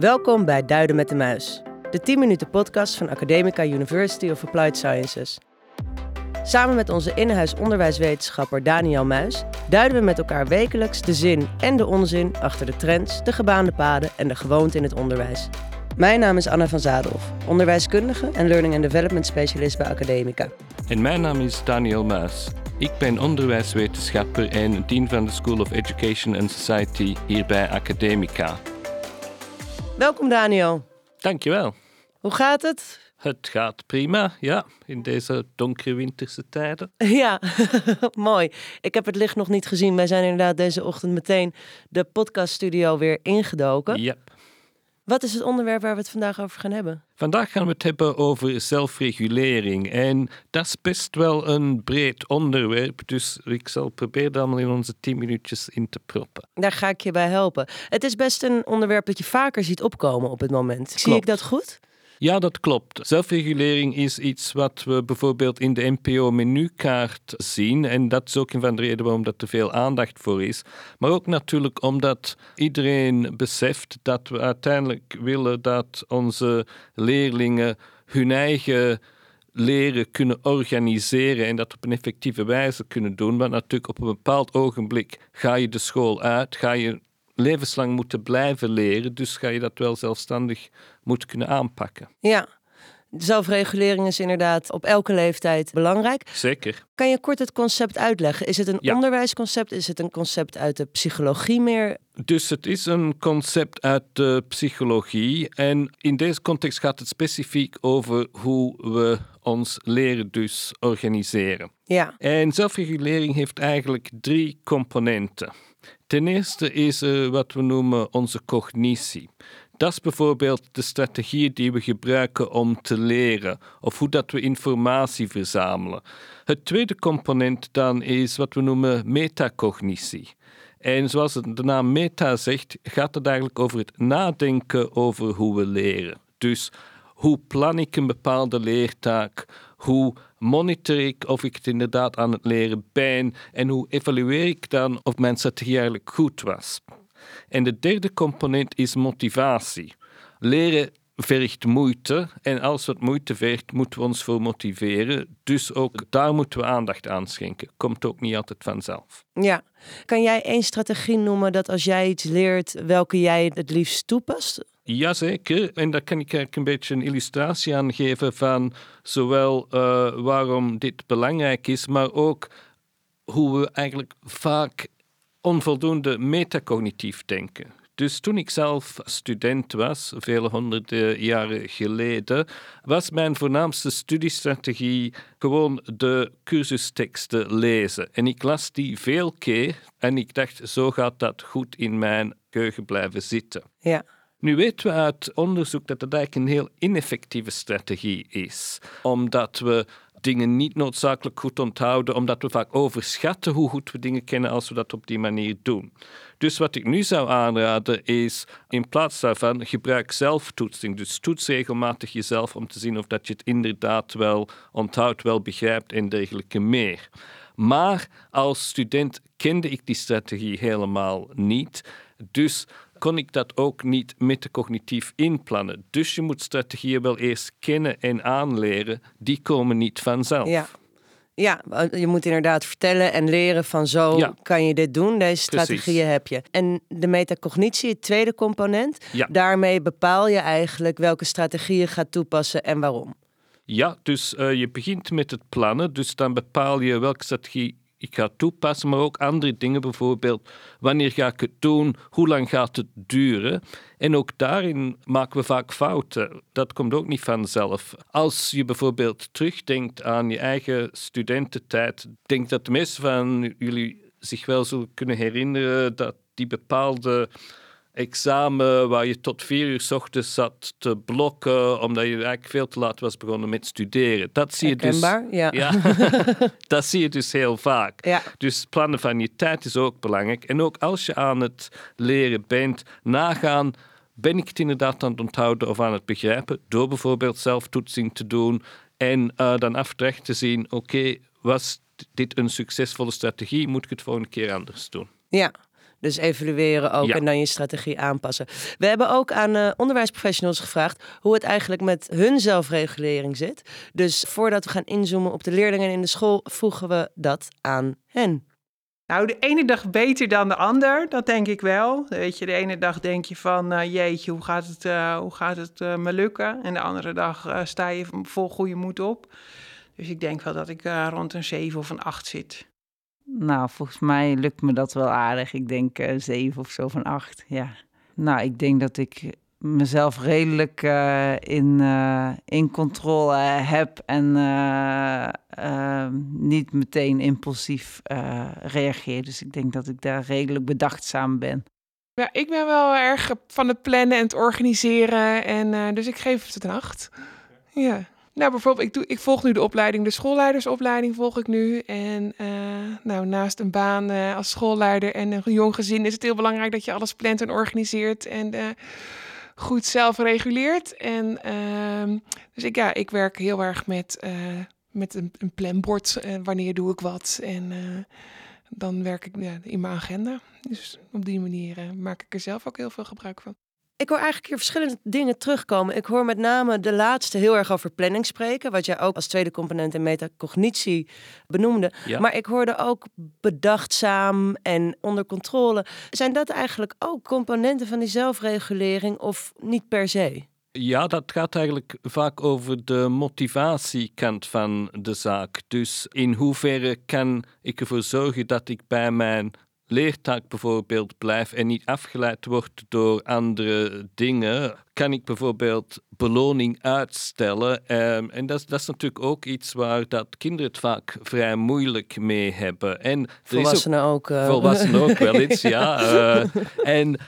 Welkom bij Duiden met de Muis, de 10 minuten podcast van Academica University of Applied Sciences. Samen met onze in-huis onderwijswetenschapper Daniel Muis duiden we met elkaar wekelijks de zin en de onzin achter de trends, de gebaande paden en de gewoonte in het onderwijs. Mijn naam is Anna van Zadelhoff, onderwijskundige en learning and development specialist bij Academica. En mijn naam is Daniel Muis. Ik ben onderwijswetenschapper en dean van de School of Education and Society hier bij Academica. Welkom Daniel. Dankjewel. Hoe gaat het? Het gaat prima, ja, in deze donkere winterse tijden. Ja, mooi. Ik heb het licht nog niet gezien. Wij zijn inderdaad deze ochtend meteen de podcaststudio weer ingedoken. Ja. Wat is het onderwerp waar we het vandaag over gaan hebben? Vandaag gaan we het hebben over zelfregulering. En dat is best wel een breed onderwerp, dus ik zal proberen dat allemaal in onze tien minuutjes in te proppen. Daar ga ik je bij helpen. Het is best een onderwerp dat je vaker ziet opkomen op het moment. Zie ik dat goed? Ja, dat klopt. Zelfregulering is iets wat we bijvoorbeeld in de NPO-menukaart zien. En dat is ook een van de redenen waarom er veel aandacht voor is. Maar ook natuurlijk omdat iedereen beseft dat we uiteindelijk willen dat onze leerlingen hun eigen leren kunnen organiseren en dat op een effectieve wijze kunnen doen. Want natuurlijk op een bepaald ogenblik ga je de school uit, ga je levenslang moeten blijven leren. Dus ga je dat wel zelfstandig moeten kunnen aanpakken. Ja, zelfregulering is inderdaad op elke leeftijd belangrijk. Zeker. Kan je kort het concept uitleggen? Is het een onderwijsconcept? Is het een concept uit de psychologie meer? Dus het is een concept uit de psychologie. En in deze context gaat het specifiek over hoe we ons leren dus organiseren. Ja. En zelfregulering heeft eigenlijk drie componenten. Ten eerste is er wat we noemen onze cognitie. Dat is bijvoorbeeld de strategieën die we gebruiken om te leren of hoe dat we informatie verzamelen. Het tweede component dan is wat we noemen metacognitie. En zoals de naam meta zegt, gaat het eigenlijk over het nadenken over hoe we leren. Dus hoe plan ik een bepaalde leertaak? Hoe monitor ik of ik het inderdaad aan het leren ben? En hoe evalueer ik dan of mijn strategie eigenlijk goed was? En de derde component is motivatie. Leren vergt moeite en als het moeite vergt, moeten we ons voor motiveren. Dus ook daar moeten we aandacht aan schenken. Komt ook niet altijd vanzelf. Ja. Kan jij één strategie noemen dat als jij iets leert, welke jij het liefst toepast? Jazeker, en daar kan ik eigenlijk een beetje een illustratie aan geven van zowel uh, waarom dit belangrijk is, maar ook hoe we eigenlijk vaak onvoldoende metacognitief denken. Dus toen ik zelf student was, vele honderden jaren geleden, was mijn voornaamste studiestrategie gewoon de cursusteksten lezen. En ik las die veel keer en ik dacht, zo gaat dat goed in mijn geheugen blijven zitten. Ja. Nu weten we uit onderzoek dat dat eigenlijk een heel ineffectieve strategie is, omdat we dingen niet noodzakelijk goed onthouden, omdat we vaak overschatten hoe goed we dingen kennen als we dat op die manier doen. Dus wat ik nu zou aanraden is, in plaats daarvan, gebruik zelftoetsing. Dus toets regelmatig jezelf om te zien of dat je het inderdaad wel onthoudt, wel begrijpt en dergelijke meer. Maar als student kende ik die strategie helemaal niet. Dus kon ik dat ook niet metacognitief inplannen. Dus je moet strategieën wel eerst kennen en aanleren. Die komen niet vanzelf. Ja. Ja, je moet inderdaad vertellen en leren van zo kan je dit doen. Deze strategieën heb je. En de metacognitie, het tweede component, ja. daarmee bepaal je eigenlijk welke strategieën gaat toepassen en waarom. Ja, dus uh, je begint met het plannen. Dus dan bepaal je welke strategie ik ga toepassen, maar ook andere dingen, bijvoorbeeld wanneer ga ik het doen, hoe lang gaat het duren. En ook daarin maken we vaak fouten. Dat komt ook niet vanzelf. Als je bijvoorbeeld terugdenkt aan je eigen studententijd, denk dat de meeste van jullie zich wel zullen kunnen herinneren dat die bepaalde examen waar je tot vier uur s ochtends zat te blokken, omdat je eigenlijk veel te laat was begonnen met studeren. Dat zie je dus. Ja. ja dat zie je dus heel vaak. Ja. Dus plannen van je tijd is ook belangrijk. En ook als je aan het leren bent, nagaan. Ben ik het inderdaad aan het onthouden of aan het begrijpen? Door bijvoorbeeld zelftoetsing te doen en uh, dan afrecht te zien: oké, was dit een succesvolle strategie? Moet ik het volgende keer anders doen? Ja, Dus evalueren ook Ja. en dan je strategie aanpassen. We hebben ook aan eh, onderwijsprofessionals gevraagd hoe het eigenlijk met hun zelfregulering zit. Dus voordat we gaan inzoomen op de leerlingen in de school, voegen we dat aan hen. Nou, de ene dag beter dan de ander, dat denk ik wel. Weet je, de ene dag denk je van, eh, jeetje, hoe gaat het, eh, hoe gaat het eh, me lukken? En de andere dag eh, sta je vol goede moed op. Dus ik denk wel dat ik eh, rond een 7 of een 8 zit. Nou, volgens mij lukt me dat wel aardig. Ik denk eh zeven of zo van acht, ja. Nou, ik denk dat ik mezelf redelijk eh, in, eh, in controle heb en eh, eh, niet meteen impulsief reageer. Dus ik denk dat ik daar redelijk bedachtzaam ben. Ja, ik ben wel erg van het plannen en het organiseren. En, dus ik geef het een acht. Ja. Nou, bijvoorbeeld, ik, doe, ik volg nu de opleiding, de schoolleidersopleiding volg ik nu. En eh, nou, naast een baan eh, als schoolleider en een jong gezin is het heel belangrijk dat je alles plant en organiseert. En eh, goed zelf reguleert. En ehm, dus ik, ja, ik werk heel erg met, met een, een planbord. wanneer doe ik wat? En dan werk ik ja, in mijn agenda. Dus op die manier maak ik er zelf ook heel veel gebruik van. Ik hoor eigenlijk hier verschillende dingen terugkomen. Ik hoor met name de laatste heel erg over planning spreken, wat jij ook als tweede component in metacognitie benoemde. Ja. Maar ik hoorde ook bedachtzaam en onder controle. Zijn dat eigenlijk ook componenten van die zelfregulering of niet per se? Ja, dat gaat eigenlijk vaak over de motivatiekant van de zaak. Dus in hoeverre kan ik ervoor zorgen dat ik bij mijn leertaak bijvoorbeeld blijf en niet afgeleid word door andere dingen? Kan ik bijvoorbeeld beloning uitstellen? Ehm, en dat, is- dat is natuurlijk ook iets waar dat kinderen het vaak vrij moeilijk mee hebben. En is ook- Volwassenen ook. eh, Volwassenen ook wel eens, ja. Eh, en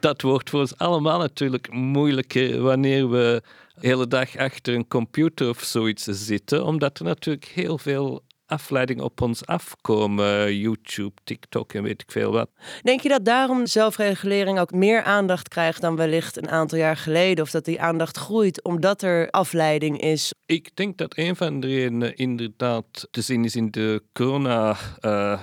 dat wordt voor ons allemaal natuurlijk moeilijker wanneer we de hele dag achter een computer of zoiets zitten, omdat er natuurlijk heel veel afleidingen op ons afkomen. YouTube, TikTok en weet ik veel wat. Denk je dat daarom zelfregulering ook meer aandacht krijgt dan wellicht een aantal jaar geleden? Of dat die aandacht groeit omdat er afleiding is? Ik denk dat een van de redenen inderdaad te zien is in de coronatijd,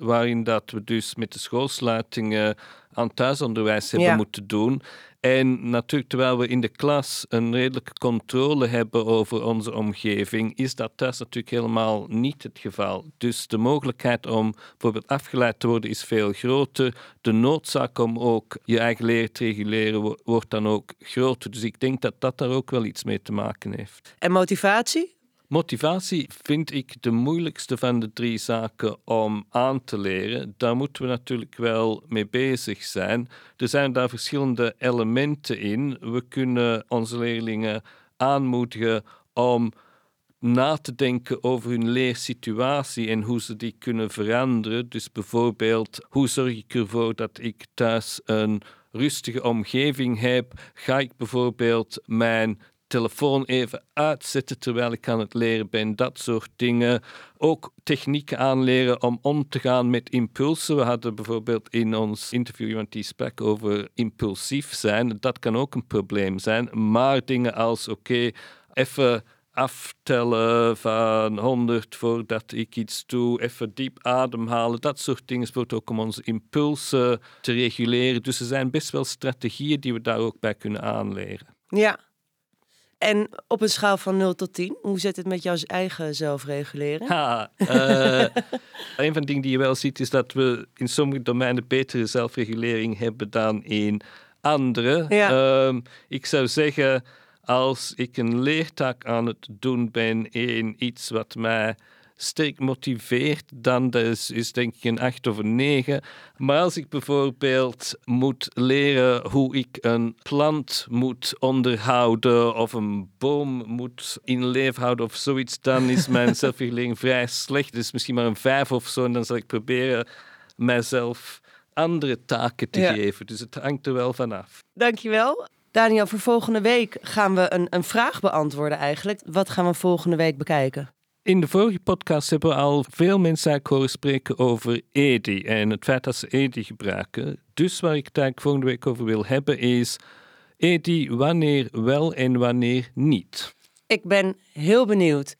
waarin dat we dus met de schoolsluitingen aan thuisonderwijs hebben Ja. moeten doen. En natuurlijk, terwijl we in de klas een redelijke controle hebben over onze omgeving, is dat thuis natuurlijk helemaal niet het geval. Dus de mogelijkheid om bijvoorbeeld afgeleid te worden is veel groter. De noodzaak om ook je eigen leren te reguleren wo- wordt dan ook groter. Dus ik denk dat dat daar ook wel iets mee te maken heeft. En motivatie? Motivatie vind ik de moeilijkste van de drie zaken om aan te leren. Daar moeten we natuurlijk wel mee bezig zijn. Er zijn daar verschillende elementen in. We kunnen onze leerlingen aanmoedigen om na te denken over hun leersituatie en hoe ze die kunnen veranderen. Dus bijvoorbeeld, hoe zorg ik ervoor dat ik thuis een rustige omgeving heb? Ga ik bijvoorbeeld mijn telefoon even uitzetten terwijl ik aan het leren ben, dat soort dingen. Ook technieken aanleren om om te gaan met impulsen. We hadden bijvoorbeeld in ons interview iemand die sprak over impulsief zijn. Dat kan ook een probleem zijn. Maar dingen als, oké, even aftellen van 100 voordat ik iets doe, even diep ademhalen, dat soort dingen wordt ook om onze impulsen te reguleren. Dus er zijn best wel strategieën die we daar ook bij kunnen aanleren. Ja. En op een schaal van 0 tot 10, hoe zit het met jouw eigen zelfregulering? Ha, eh, een van de dingen die je wel ziet is dat we in sommige domeinen betere zelfregulering hebben dan in andere. Ja. Ehm, ik zou zeggen, als ik een leertaak aan het doen ben in iets wat mij sterk motiveert, dan is, is denk ik een 8 of een 9. Maar als ik bijvoorbeeld moet leren hoe ik een plant moet onderhouden of een boom moet in leven houden of zoiets, dan is mijn zelfregulering vrij slecht. Dus misschien maar een 5 of zo. En dan zal ik proberen mijzelf andere taken te Ja. geven. Dus het hangt er wel vanaf. Dankjewel. Daniel, voor volgende week gaan we een, een vraag beantwoorden eigenlijk. Wat gaan we volgende week bekijken? In de vorige podcast hebben we al veel mensen eigenlijk horen spreken over EDI en het feit dat ze EDI gebruiken. Dus waar ik het eigenlijk volgende week over wil hebben is EDI wanneer wel en wanneer niet. Ik ben heel benieuwd.